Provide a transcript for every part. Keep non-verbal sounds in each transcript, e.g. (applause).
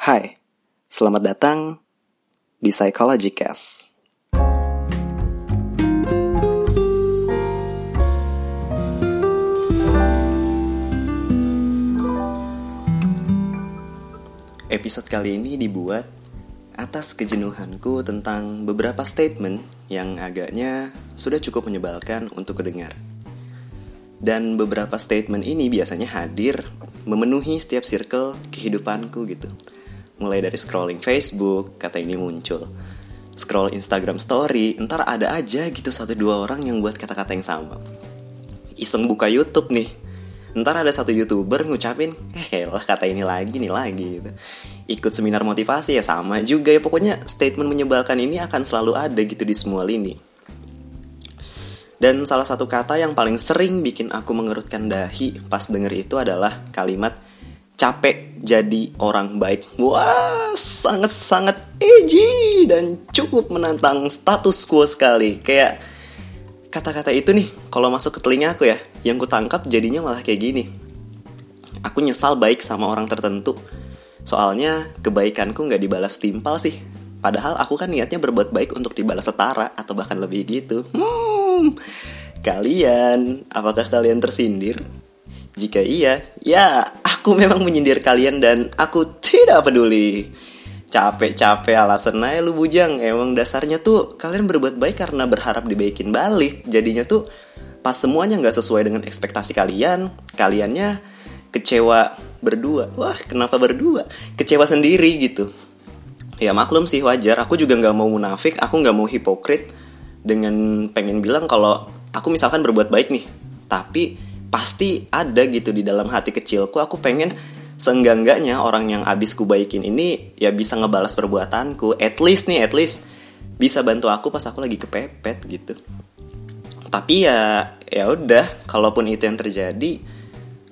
Hai, selamat datang di Psychology Cast. Episode kali ini dibuat atas kejenuhanku tentang beberapa statement yang agaknya sudah cukup menyebalkan untuk kedengar. Dan beberapa statement ini biasanya hadir memenuhi setiap circle kehidupanku gitu. Mulai dari scrolling Facebook, kata ini muncul. Scroll Instagram story, entar ada aja gitu satu dua orang yang buat kata-kata yang sama. Iseng buka YouTube nih, ntar ada satu youtuber ngucapin eh kayak kata ini lagi nih lagi gitu ikut seminar motivasi ya sama juga ya pokoknya statement menyebalkan ini akan selalu ada gitu di semua lini dan salah satu kata yang paling sering bikin aku mengerutkan dahi pas denger itu adalah kalimat capek jadi orang baik. Wah sangat sangat edgy dan cukup menantang status quo sekali. Kayak kata-kata itu nih kalau masuk ke telinga aku ya yang ku tangkap jadinya malah kayak gini. Aku nyesal baik sama orang tertentu. Soalnya kebaikanku nggak dibalas timpal sih. Padahal aku kan niatnya berbuat baik untuk dibalas setara atau bahkan lebih gitu. Hmm, kalian apakah kalian tersindir? Jika iya ya aku memang menyindir kalian dan aku tidak peduli. Capek-capek alasan aja lu bujang. Emang dasarnya tuh kalian berbuat baik karena berharap dibaikin balik. Jadinya tuh pas semuanya nggak sesuai dengan ekspektasi kalian kaliannya kecewa berdua. Wah kenapa berdua? Kecewa sendiri gitu. Ya maklum sih wajar. Aku juga nggak mau munafik. Aku nggak mau hipokrit dengan pengen bilang kalau aku misalkan berbuat baik nih. Tapi pasti ada gitu di dalam hati kecilku. Aku pengen seenggak-enggaknya orang yang abis ku baikin ini ya bisa ngebalas perbuatanku. At least nih at least bisa bantu aku pas aku lagi kepepet gitu. Tapi ya ya udah kalaupun itu yang terjadi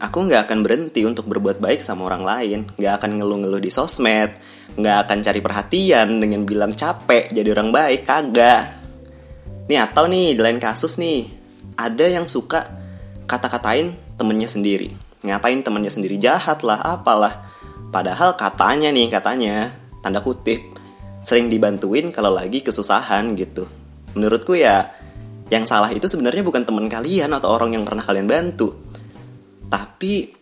aku nggak akan berhenti untuk berbuat baik sama orang lain. Nggak akan ngeluh-ngeluh di sosmed. Nggak akan cari perhatian dengan bilang capek jadi orang baik kagak. Nih atau nih di lain kasus nih ada yang suka kata-katain temennya sendiri. Ngatain temennya sendiri jahat lah apalah. Padahal katanya nih katanya tanda kutip sering dibantuin kalau lagi kesusahan gitu. Menurutku ya yang salah itu sebenarnya bukan teman kalian atau orang yang pernah kalian bantu. Tapi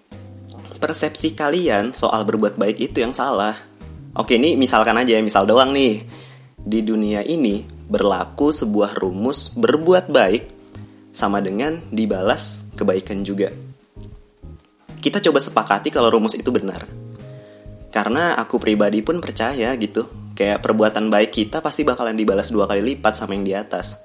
persepsi kalian soal berbuat baik itu yang salah. Oke ini misalkan aja misal doang nih. Di dunia ini berlaku sebuah rumus berbuat baik sama dengan dibalas kebaikan juga kita coba sepakati kalau rumus itu benar. Karena aku pribadi pun percaya gitu, kayak perbuatan baik kita pasti bakalan dibalas dua kali lipat sama yang di atas.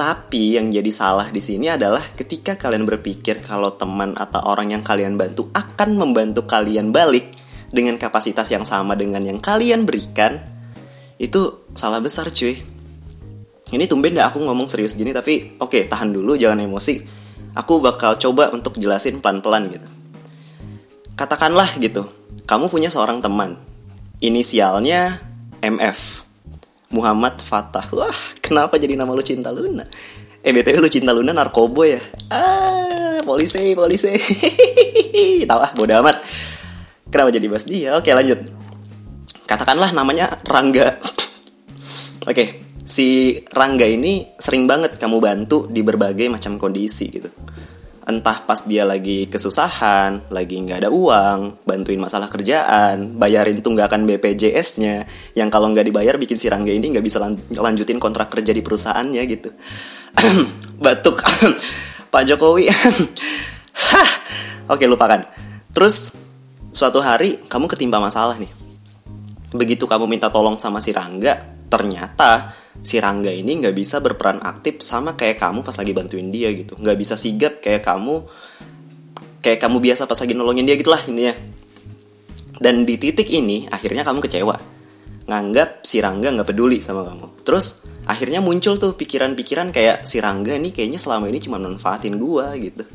Tapi yang jadi salah di sini adalah ketika kalian berpikir kalau teman atau orang yang kalian bantu akan membantu kalian balik dengan kapasitas yang sama dengan yang kalian berikan, itu salah besar cuy. Ini tumben dah aku ngomong serius gini tapi oke okay, tahan dulu jangan emosi. Aku bakal coba untuk jelasin pelan-pelan gitu katakanlah gitu, kamu punya seorang teman. Inisialnya MF. Muhammad Fatah. Wah, kenapa jadi nama lu Cinta Luna? Eh, BTW lu Cinta Luna narkobo ya? Ah, polisi, polisi. (laughs) Tahu ah, bodo amat. Kenapa jadi bahas dia? Oke, lanjut. Katakanlah namanya Rangga. Oke, si Rangga ini sering banget kamu bantu di berbagai macam kondisi gitu entah pas dia lagi kesusahan, lagi nggak ada uang, bantuin masalah kerjaan, bayarin tunggakan BPJS-nya, yang kalau nggak dibayar bikin si Rangga ini nggak bisa lanjutin kontrak kerja di perusahaannya gitu. (clears throat) Batuk, (clears throat) Pak Jokowi. (clears throat) Hah, oke lupakan. Terus suatu hari kamu ketimpa masalah nih. Begitu kamu minta tolong sama si Rangga, ternyata si Rangga ini nggak bisa berperan aktif sama kayak kamu pas lagi bantuin dia gitu. Nggak bisa sigap kayak kamu kayak kamu biasa pas lagi nolongin dia gitulah intinya. Dan di titik ini akhirnya kamu kecewa. Nganggap si Rangga nggak peduli sama kamu. Terus akhirnya muncul tuh pikiran-pikiran kayak si Rangga nih kayaknya selama ini cuma manfaatin gua gitu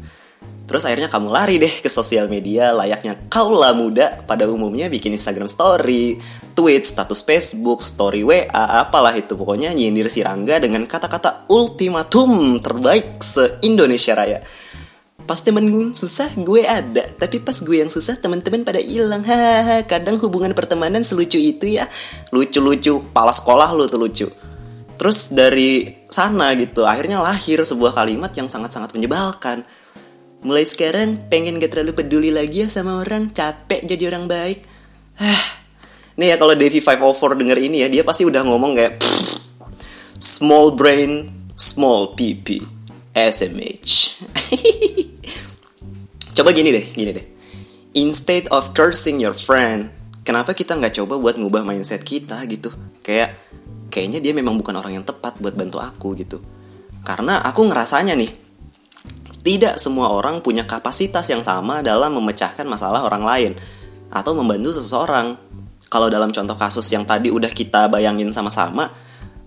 Terus akhirnya kamu lari deh ke sosial media layaknya kaulah muda. Pada umumnya bikin Instagram story, tweet, status Facebook, story WA, apalah itu. Pokoknya nyindir si Rangga dengan kata-kata ultimatum terbaik se-Indonesia Raya. pas temen susah gue ada. Tapi pas gue yang susah teman-teman pada hilang. Hahaha kadang hubungan pertemanan selucu itu ya. Lucu-lucu pala sekolah lu tuh lucu. Terus dari sana gitu akhirnya lahir sebuah kalimat yang sangat-sangat menyebalkan mulai sekarang pengen gak terlalu peduli lagi ya sama orang capek jadi orang baik ah nih ya kalau Devi 504 denger ini ya dia pasti udah ngomong kayak small brain small pp SMH (laughs) Coba gini deh, gini deh. Instead of cursing your friend, kenapa kita nggak coba buat ngubah mindset kita gitu? Kayak kayaknya dia memang bukan orang yang tepat buat bantu aku gitu. Karena aku ngerasanya nih, tidak semua orang punya kapasitas yang sama dalam memecahkan masalah orang lain atau membantu seseorang. Kalau dalam contoh kasus yang tadi udah kita bayangin sama-sama,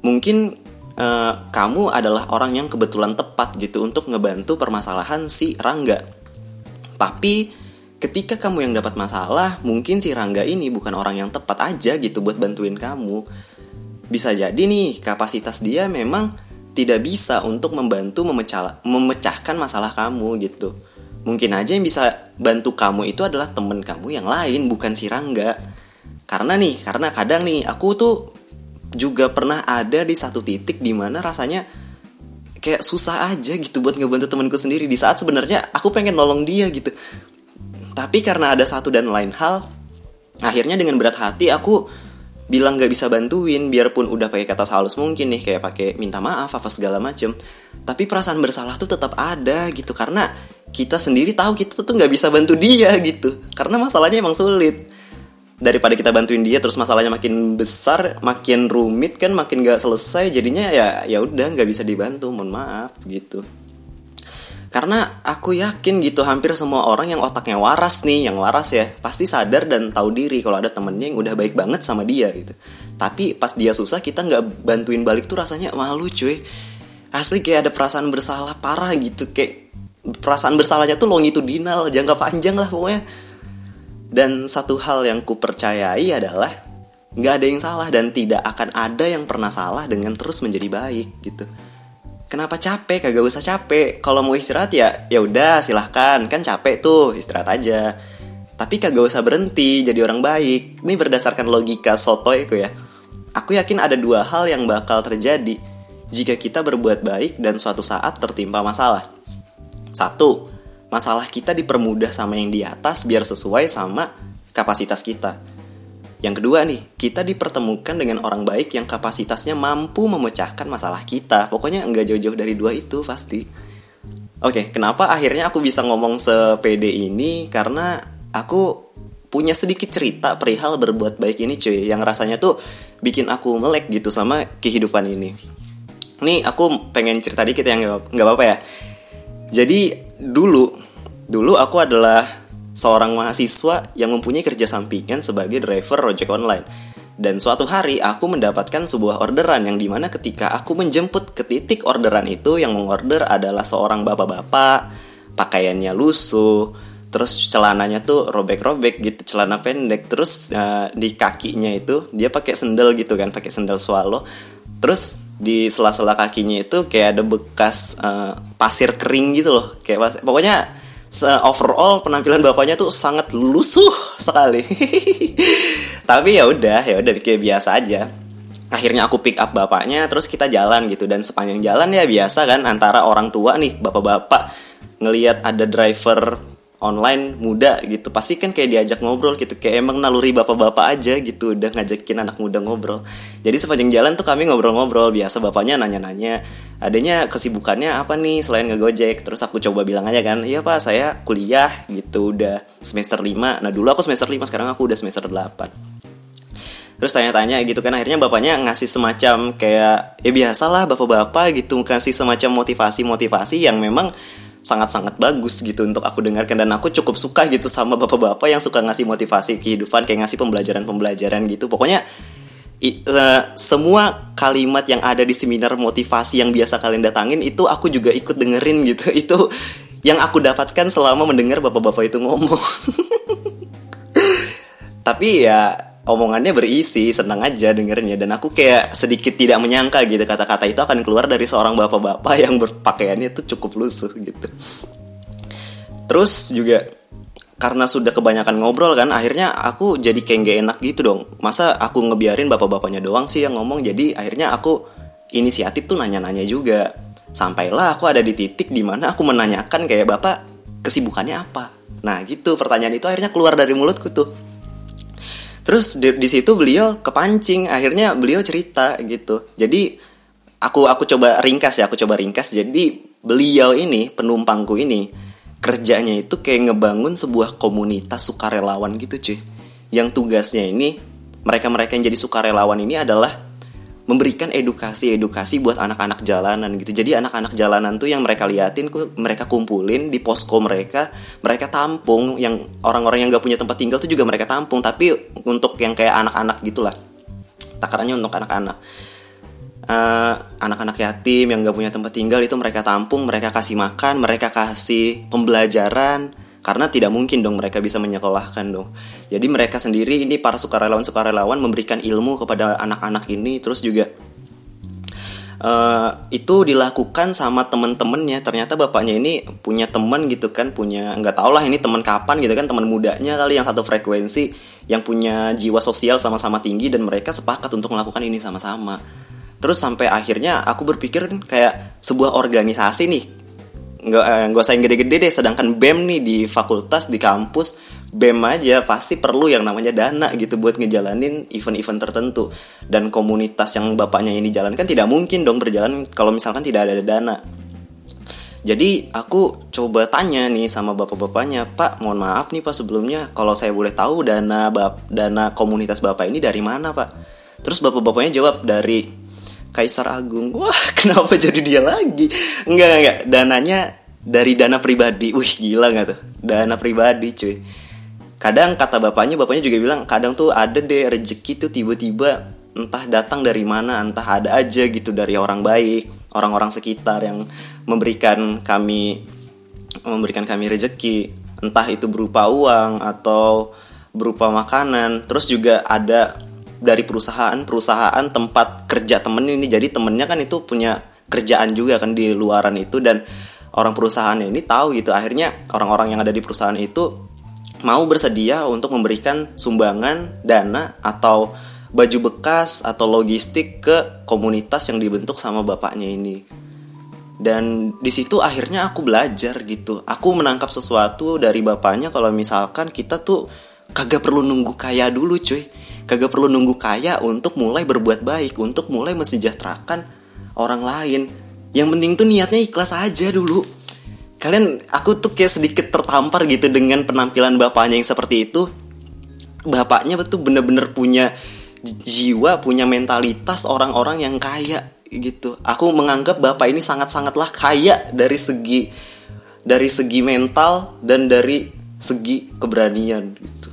mungkin uh, kamu adalah orang yang kebetulan tepat gitu untuk ngebantu permasalahan si Rangga tapi ketika kamu yang dapat masalah, mungkin si Rangga ini bukan orang yang tepat aja gitu buat bantuin kamu. Bisa jadi nih, kapasitas dia memang tidak bisa untuk membantu memecah, memecahkan masalah kamu gitu. Mungkin aja yang bisa bantu kamu itu adalah temen kamu yang lain, bukan si Rangga. Karena nih, karena kadang nih, aku tuh juga pernah ada di satu titik di mana rasanya kayak susah aja gitu buat ngebantu temanku sendiri di saat sebenarnya aku pengen nolong dia gitu tapi karena ada satu dan lain hal akhirnya dengan berat hati aku bilang gak bisa bantuin biarpun udah pakai kata halus mungkin nih kayak pakai minta maaf apa segala macem. Tapi perasaan bersalah tuh tetap ada gitu karena kita sendiri tahu kita tuh nggak bisa bantu dia gitu. Karena masalahnya emang sulit. Daripada kita bantuin dia terus masalahnya makin besar makin rumit kan makin gak selesai jadinya ya ya udah nggak bisa dibantu mohon maaf gitu karena aku yakin gitu hampir semua orang yang otaknya waras nih yang waras ya pasti sadar dan tahu diri kalau ada temennya yang udah baik banget sama dia gitu. Tapi pas dia susah kita nggak bantuin balik tuh rasanya malu cuy. Asli kayak ada perasaan bersalah parah gitu kayak perasaan bersalahnya tuh longitudinal jangka panjang lah pokoknya. Dan satu hal yang ku percayai adalah nggak ada yang salah dan tidak akan ada yang pernah salah dengan terus menjadi baik gitu. Kenapa capek? Kagak usah capek. Kalau mau istirahat ya ya udah silahkan kan capek tuh istirahat aja. Tapi kagak usah berhenti jadi orang baik. Ini berdasarkan logika sotoy ya. Aku yakin ada dua hal yang bakal terjadi jika kita berbuat baik dan suatu saat tertimpa masalah. Satu, masalah kita dipermudah sama yang di atas biar sesuai sama kapasitas kita. Yang kedua nih, kita dipertemukan dengan orang baik yang kapasitasnya mampu memecahkan masalah kita. Pokoknya enggak jauh-jauh dari dua itu pasti. Oke, kenapa akhirnya aku bisa ngomong sepede ini? Karena aku punya sedikit cerita perihal berbuat baik ini cuy. Yang rasanya tuh bikin aku melek gitu sama kehidupan ini. Nih aku pengen cerita dikit yang nggak apa-apa ya. Jadi dulu Dulu aku adalah seorang mahasiswa yang mempunyai kerja sampingan sebagai driver ojek online. Dan suatu hari aku mendapatkan sebuah orderan yang di mana ketika aku menjemput ke titik orderan itu yang mengorder adalah seorang bapak-bapak, pakaiannya lusuh, terus celananya tuh robek-robek gitu, celana pendek, terus uh, di kakinya itu dia pakai sendal gitu kan, pakai sendal swallow. Terus di sela-sela kakinya itu kayak ada bekas uh, pasir kering gitu loh, kayak pokoknya overall penampilan bapaknya tuh sangat lusuh sekali. (laughs) Tapi ya udah, ya udah kayak biasa aja. Akhirnya aku pick up bapaknya, terus kita jalan gitu dan sepanjang jalan ya biasa kan antara orang tua nih, bapak-bapak ngelihat ada driver online muda gitu. Pasti kan kayak diajak ngobrol gitu. Kayak emang naluri bapak-bapak aja gitu udah ngajakin anak muda ngobrol. Jadi sepanjang jalan tuh kami ngobrol-ngobrol biasa bapaknya nanya-nanya. Adanya kesibukannya apa nih selain ngegojek? Terus aku coba bilang aja kan iya pak saya kuliah gitu. Udah semester 5 nah dulu aku semester 5 sekarang aku udah semester 8 Terus tanya-tanya gitu kan akhirnya bapaknya ngasih semacam kayak ya biasalah bapak-bapak gitu. Ngasih semacam motivasi-motivasi yang memang sangat-sangat bagus gitu untuk aku dengarkan. Dan aku cukup suka gitu sama bapak-bapak yang suka ngasih motivasi kehidupan kayak ngasih pembelajaran-pembelajaran gitu. Pokoknya i, uh, semua kalimat yang ada di seminar motivasi yang biasa kalian datangin itu aku juga ikut dengerin gitu. (laughs) Itu yang aku dapatkan selama mendengar bapak-bapak itu ngomong. (laughs) Tapi ya omongannya berisi senang aja dengernya dan aku kayak sedikit tidak menyangka gitu kata-kata itu akan keluar dari seorang bapak-bapak yang berpakaiannya itu cukup lusuh gitu. Terus juga karena sudah kebanyakan ngobrol kan akhirnya aku jadi kayak gak enak gitu dong. Masa aku ngebiarin bapak-bapaknya doang sih yang ngomong? Jadi akhirnya aku inisiatif tuh nanya-nanya juga. Sampailah aku ada di titik di mana aku menanyakan kayak bapak kesibukannya apa? Nah gitu. Pertanyaan itu akhirnya keluar dari mulutku tuh terus di, di situ beliau kepancing akhirnya beliau cerita gitu. Jadi aku aku coba ringkas ya aku coba ringkas. Jadi beliau ini penumpangku ini kerjanya itu kayak ngebangun sebuah komunitas sukarelawan gitu cuy. Yang tugasnya ini mereka-mereka yang jadi sukarelawan ini adalah memberikan edukasi-edukasi buat anak-anak jalanan gitu. Jadi anak-anak jalanan tuh yang mereka liatin, mereka kumpulin di posko mereka, mereka tampung. Yang orang-orang yang gak punya tempat tinggal tuh juga mereka tampung. Tapi untuk yang kayak anak-anak gitulah, takarannya untuk anak-anak. Uh, anak-anak yatim yang gak punya tempat tinggal itu mereka tampung, mereka kasih makan, mereka kasih pembelajaran, karena tidak mungkin dong mereka bisa menyekolahkan dong. Jadi mereka sendiri ini para sukarelawan-sukarelawan memberikan ilmu kepada anak-anak ini terus juga uh, itu dilakukan sama temen-temennya. Ternyata bapaknya ini punya temen gitu kan, punya nggak tau lah ini teman kapan gitu kan, teman mudanya kali yang satu frekuensi yang punya jiwa sosial sama-sama tinggi dan mereka sepakat untuk melakukan ini sama-sama. Terus sampai akhirnya aku berpikir kayak sebuah organisasi nih nggak eh, nggak usah yang gede-gede deh. Sedangkan bem nih di fakultas di kampus bem aja pasti perlu yang namanya dana gitu buat ngejalanin event-event tertentu. Dan komunitas yang bapaknya ini jalankan tidak mungkin dong berjalan kalau misalkan tidak ada dana. Jadi aku coba tanya nih sama bapak-bapaknya pak mohon maaf nih pak sebelumnya kalau saya boleh tahu dana bap dana komunitas bapak ini dari mana pak? Terus bapak-bapaknya jawab dari Kaisar Agung. Wah, (laughs) kenapa jadi dia lagi? Enggak, enggak, dananya dari dana pribadi. Wih, gila nggak tuh? Dana pribadi, cuy. Kadang kata bapaknya, bapaknya juga bilang kadang tuh ada deh rezeki tuh tiba-tiba entah datang dari mana, entah ada aja gitu dari orang baik, orang-orang sekitar yang memberikan kami memberikan kami rezeki, entah itu berupa uang atau berupa makanan. Terus juga ada dari perusahaan-perusahaan tempat kerja temen ini. Jadi temennya kan itu punya kerjaan juga kan di luaran itu. Dan orang perusahaan ini tahu gitu. Akhirnya orang-orang yang ada di perusahaan itu mau bersedia untuk memberikan sumbangan dana atau baju bekas atau logistik ke komunitas yang dibentuk sama bapaknya ini. Dan di situ akhirnya aku belajar gitu. Aku menangkap sesuatu dari bapaknya kalau misalkan kita tuh kagak perlu nunggu kaya dulu cuy Kagak perlu nunggu kaya untuk mulai berbuat baik, untuk mulai mesejahterakan orang lain. Yang penting tuh niatnya ikhlas aja dulu. Kalian, aku tuh kayak sedikit tertampar gitu dengan penampilan bapaknya yang seperti itu. Bapaknya betul bener-bener punya jiwa, punya mentalitas orang-orang yang kaya gitu. Aku menganggap bapak ini sangat-sangatlah kaya dari segi dari segi mental dan dari segi keberanian gitu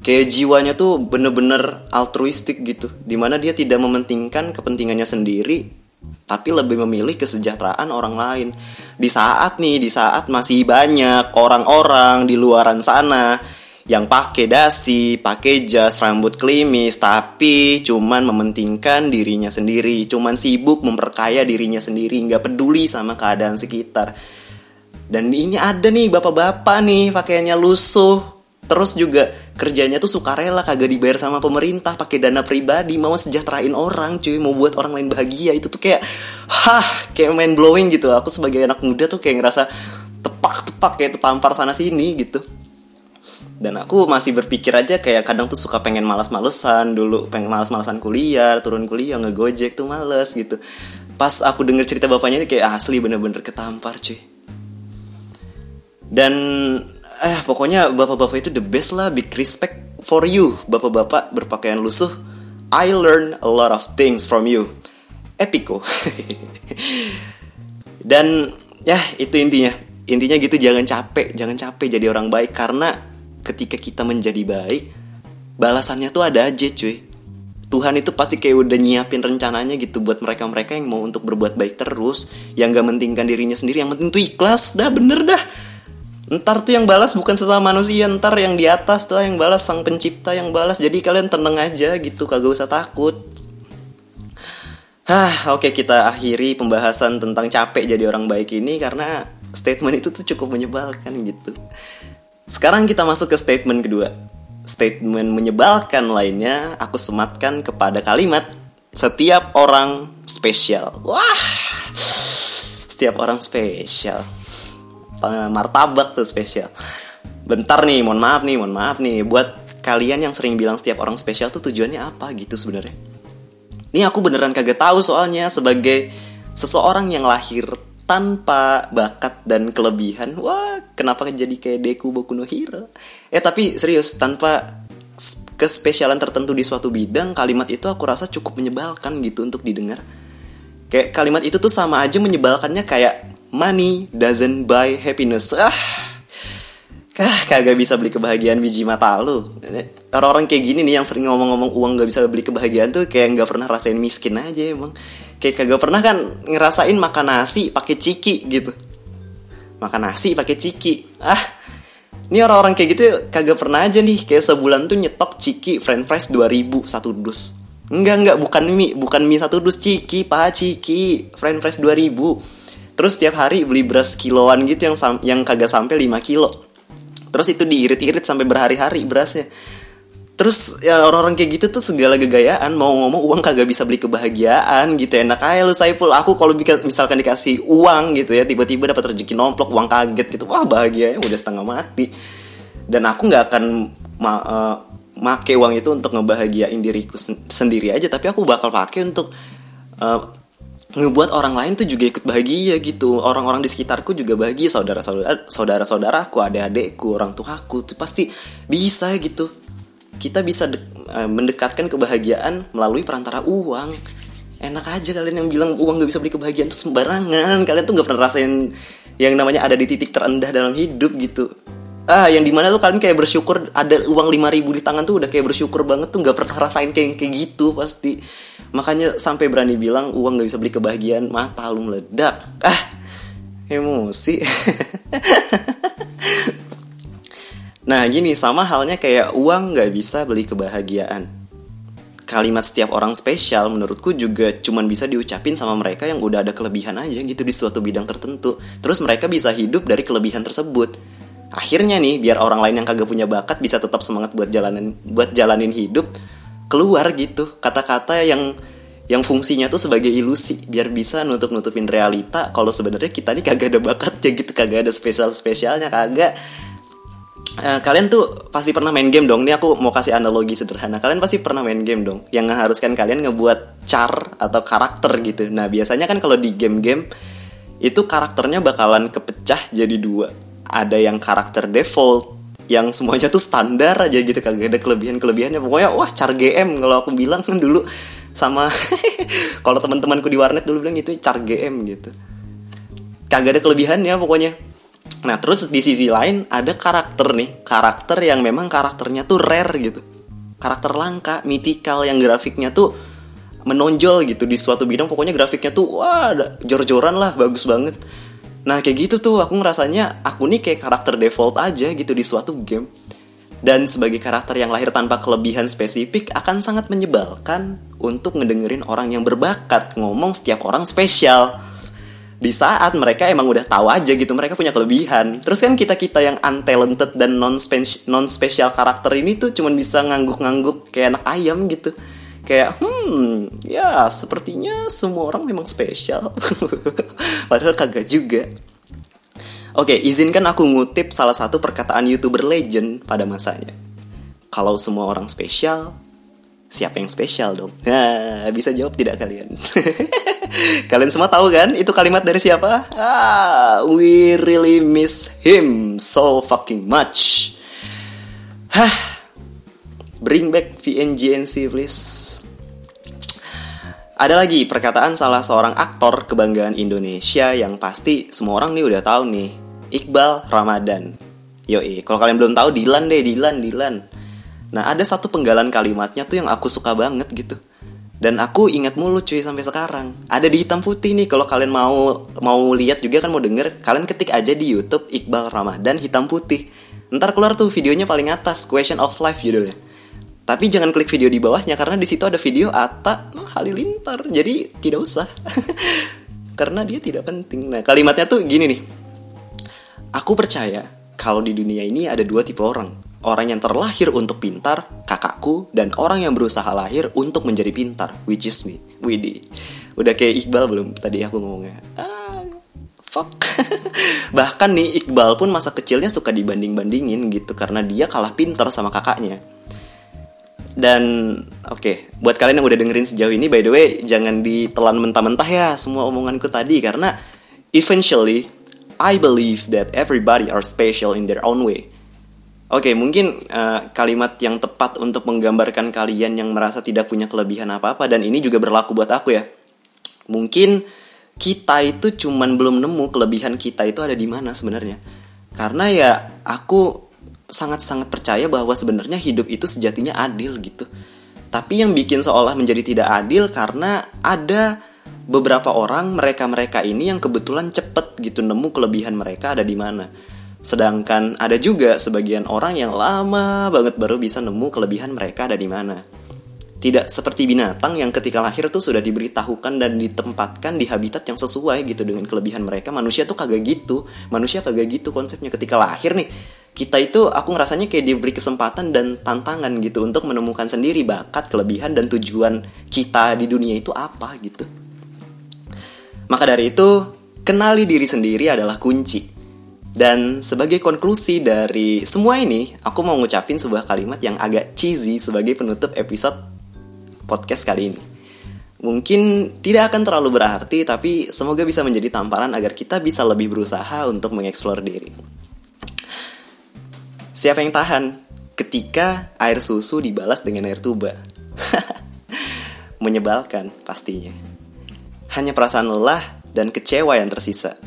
kayak jiwanya tuh bener-bener altruistik gitu. Di mana dia tidak mementingkan kepentingannya sendiri tapi lebih memilih kesejahteraan orang lain. Di saat nih di saat masih banyak orang-orang di luaran sana yang pakai dasi, pakai jas, rambut klimis, tapi cuman mementingkan dirinya sendiri, cuman sibuk memperkaya dirinya sendiri, nggak peduli sama keadaan sekitar. Dan ini ada nih bapak-bapak nih pakaiannya lusuh, terus juga kerjanya tuh sukarela kagak dibayar sama pemerintah pakai dana pribadi mau sejahterain orang cuy mau buat orang lain bahagia. Itu tuh kayak hah kayak main blowing gitu. Aku sebagai anak muda tuh kayak ngerasa tepak-tepak kayak tertampar sana sini gitu. Dan aku masih berpikir aja kayak kadang tuh suka pengen malas-malesan dulu pengen malas-malesan kuliah turun kuliah ngegojek tuh males gitu. Pas aku denger cerita bapaknya itu kayak asli bener-bener ketampar cuy. Dan eh pokoknya bapak-bapak itu the best lah big respect for you. Bapak-bapak berpakaian lusuh I learn a lot of things from you. Epiko (laughs) dan ya itu intinya. Intinya gitu jangan capek jangan capek jadi orang baik. Karena ketika kita menjadi baik balasannya tuh ada aja cuy. Tuhan itu pasti kayak udah nyiapin rencananya gitu buat mereka-mereka yang mau untuk berbuat baik terus. Yang gak mentingkan dirinya sendiri yang penting tuh ikhlas. Dah bener dah Ntar tuh yang balas bukan sesama manusia, ntar yang di atas tuh yang balas sang pencipta yang balas. Jadi kalian tenang aja gitu, kagak usah takut. Hah, oke okay, kita akhiri pembahasan tentang capek jadi orang baik ini karena statement itu tuh cukup menyebalkan gitu sekarang kita masuk ke statement kedua statement menyebalkan lainnya aku sematkan kepada kalimat setiap orang spesial wah setiap orang spesial martabak tuh spesial. Bentar nih mohon maaf nih mohon maaf nih. Buat kalian yang sering bilang setiap orang spesial tuh tujuannya apa gitu sebenarnya? Ini aku beneran kagak tahu soalnya sebagai seseorang yang lahir tanpa bakat dan kelebihan wah kenapa jadi kayak Deku Boku no Hero? Eh tapi serius tanpa kespesialan tertentu di suatu bidang kalimat itu aku rasa cukup menyebalkan gitu untuk didengar. Kayak kalimat itu tuh sama aja menyebalkannya kayak money doesn't buy happiness. Ah. Kah, kagak bisa beli kebahagiaan biji mata lu. Orang-orang kayak gini nih yang sering ngomong-ngomong uang gak bisa beli kebahagiaan tuh Kayak gak pernah rasain miskin aja emang. Kayak kagak pernah kan ngerasain makan nasi pakai ciki gitu. Makan nasi pakai ciki. Ah, ini orang-orang kayak gitu kagak pernah aja nih. Kayak sebulan tuh nyetok ciki french fries 2000 satu dus. Enggak, enggak, bukan mie, bukan mie satu dus. Ciki, pak ciki, french fries 2000 Terus tiap hari beli beras kiloan gitu yang yang kagak sampai 5 kilo. Terus itu diirit-irit sampai berhari-hari berasnya. Terus ya orang-orang kayak gitu tuh segala gegayaan mau ngomong uang kagak bisa beli kebahagiaan gitu enak aja lu Saiful. Aku kalau misalkan dikasih uang gitu ya tiba-tiba dapat rezeki nomplok uang kaget gitu wah bahagia ya udah setengah mati. Dan aku nggak akan ma uh, make uang itu untuk ngebahagiain diriku sen sendiri aja tapi aku bakal pakai untuk uh, ngebuat orang lain tuh juga ikut bahagia gitu. Orang-orang di sekitarku juga bahagia. Saudara-saudara saudara-saudaraku adik-adikku orang tuaku tuh pasti bisa gitu. Kita bisa uh, mendekatkan kebahagiaan melalui perantara uang. Enak aja kalian yang bilang uang gak bisa beli kebahagiaan tuh sembarangan. Kalian tuh gak pernah rasain yang namanya ada di titik terendah dalam hidup gitu ah yang di mana tuh kalian kayak bersyukur ada uang 5000 di tangan tuh udah kayak bersyukur banget tuh nggak pernah rasain kayak kayak gitu pasti. Makanya sampai berani bilang uang nggak bisa beli kebahagiaan mata lu meledak. Ah emosi. (laughs) Nah gini sama halnya kayak uang nggak bisa beli kebahagiaan. Kalimat setiap orang spesial menurutku juga cuman bisa diucapin sama mereka yang udah ada kelebihan aja gitu di suatu bidang tertentu. Terus mereka bisa hidup dari kelebihan tersebut akhirnya nih biar orang lain yang kagak punya bakat bisa tetap semangat buat jalanin buat jalanin hidup keluar gitu kata-kata yang yang fungsinya tuh sebagai ilusi biar bisa nutup nutupin realita kalau sebenarnya kita nih kagak ada bakatnya gitu kagak ada spesial spesialnya kagak Uh, kalian tuh pasti pernah main game dong. Ini aku mau kasih analogi sederhana. Kalian pasti pernah main game dong, yang mengharuskan kalian ngebuat char atau karakter gitu. Nah biasanya kan kalau di game-game itu karakternya bakalan kepecah jadi dua ada yang karakter default yang semuanya tuh standar aja gitu kagak ada kelebihan kelebihannya pokoknya wah car GM kalau aku bilang kan (laughs) dulu sama (laughs) kalau teman-temanku di warnet dulu bilang itu car GM gitu. Kagak ada kelebihannya pokoknya. Nah terus di sisi lain ada karakter nih karakter yang memang karakternya tuh rare gitu. Karakter langka mythical yang grafiknya tuh menonjol gitu di suatu bidang. Pokoknya grafiknya tuh wah jor-joran lah bagus banget Nah kayak gitu tuh aku ngerasanya aku nih kayak karakter default aja gitu di suatu game. Dan sebagai karakter yang lahir tanpa kelebihan spesifik akan sangat menyebalkan untuk ngedengerin orang yang berbakat ngomong setiap orang spesial. Di saat mereka emang udah tahu aja gitu mereka punya kelebihan. Terus kan kita kita yang untalented dan non non karakter ini tuh cuman bisa ngangguk-ngangguk kayak anak ayam gitu kayak hmm ya sepertinya semua orang memang spesial (laughs) padahal kagak juga Oke, izinkan aku ngutip salah satu perkataan youtuber legend pada masanya. Kalau semua orang spesial, siapa yang spesial dong? (laughs) Nah, bisa jawab tidak kalian? (laughs) kalian semua tahu kan itu kalimat dari siapa? Ah, we really miss him so fucking much. Hah, Bring back VNGNC please. Ada lagi perkataan salah seorang aktor kebanggaan Indonesia yang pasti semua orang nih udah tahu nih. Iqbal Ramadan. Yoi, kalau kalian belum tahu Dilan deh, Dilan, Dilan. Nah, ada satu penggalan kalimatnya tuh yang aku suka banget gitu. Dan aku ingat mulu cuy sampai sekarang. Ada di hitam putih nih kalau kalian mau mau lihat juga kan mau denger, kalian ketik aja di YouTube Iqbal Ramadan hitam putih. Ntar keluar tuh videonya paling atas, Question of Life judulnya. Tapi jangan klik video di bawahnya karena di situ ada video Atta Halilintar. Jadi tidak usah. (laughs) karena dia tidak penting. Nah, kalimatnya tuh gini nih. Aku percaya kalau di dunia ini ada dua tipe orang. Orang yang terlahir untuk pintar, kakakku, dan orang yang berusaha lahir untuk menjadi pintar, which is me. Widih. Udah kayak Iqbal belum tadi aku ngomongnya. Ah, fuck. (laughs) Bahkan nih Iqbal pun masa kecilnya suka dibanding-bandingin gitu karena dia kalah pintar sama kakaknya. Dan oke, okay, buat kalian yang udah dengerin sejauh ini, by the way, jangan ditelan mentah-mentah ya semua omonganku tadi karena eventually I believe that everybody are special in their own way. Oke, okay, mungkin uh, kalimat yang tepat untuk menggambarkan kalian yang merasa tidak punya kelebihan apa-apa dan ini juga berlaku buat aku ya. Mungkin kita itu cuman belum nemu kelebihan kita itu ada di mana sebenarnya. Karena ya aku sangat-sangat percaya bahwa sebenarnya hidup itu sejatinya adil gitu. Tapi yang bikin seolah menjadi tidak adil karena ada beberapa orang mereka-mereka ini yang kebetulan cepet gitu nemu kelebihan mereka ada di mana Sedangkan ada juga sebagian orang yang lama banget baru bisa nemu kelebihan mereka ada di mana. Tidak seperti binatang yang ketika lahir tuh sudah diberitahukan dan ditempatkan di habitat yang sesuai gitu dengan kelebihan mereka. Manusia tuh kagak gitu. Manusia kagak gitu konsepnya ketika lahir nih. Kita itu aku ngerasanya kayak diberi kesempatan dan tantangan gitu untuk menemukan sendiri bakat, kelebihan dan tujuan kita di dunia itu apa gitu. Maka dari itu, kenali diri sendiri adalah kunci dan sebagai konklusi dari semua ini, aku mau ngucapin sebuah kalimat yang agak cheesy sebagai penutup episode podcast kali ini. Mungkin tidak akan terlalu berarti, tapi semoga bisa menjadi tamparan agar kita bisa lebih berusaha untuk mengeksplor diri. Siapa yang tahan ketika air susu dibalas dengan air tuba? (laughs) Menyebalkan pastinya. Hanya perasaan lelah dan kecewa yang tersisa.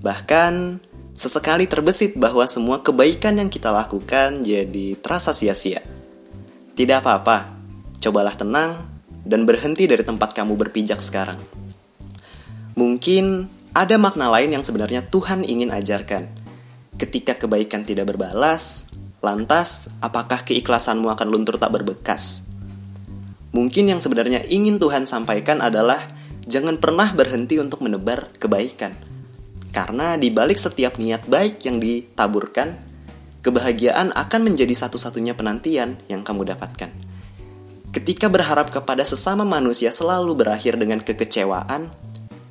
Bahkan Sesekali terbesit bahwa semua kebaikan yang kita lakukan jadi terasa sia-sia. Tidak apa-apa, cobalah tenang dan berhenti dari tempat kamu berpijak sekarang. Mungkin ada makna lain yang sebenarnya Tuhan ingin ajarkan. Ketika kebaikan tidak berbalas, lantas apakah keikhlasanmu akan luntur tak berbekas? Mungkin yang sebenarnya ingin Tuhan sampaikan adalah jangan pernah berhenti untuk menebar kebaikan karena di balik setiap niat baik yang ditaburkan, kebahagiaan akan menjadi satu-satunya penantian yang kamu dapatkan. Ketika berharap kepada sesama manusia selalu berakhir dengan kekecewaan,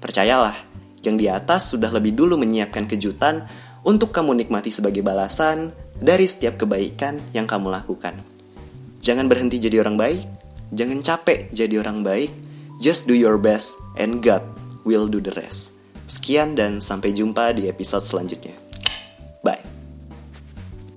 percayalah, yang di atas sudah lebih dulu menyiapkan kejutan untuk kamu nikmati sebagai balasan dari setiap kebaikan yang kamu lakukan. Jangan berhenti jadi orang baik, jangan capek jadi orang baik, just do your best and God will do the rest. Sekian dan sampai jumpa di episode selanjutnya.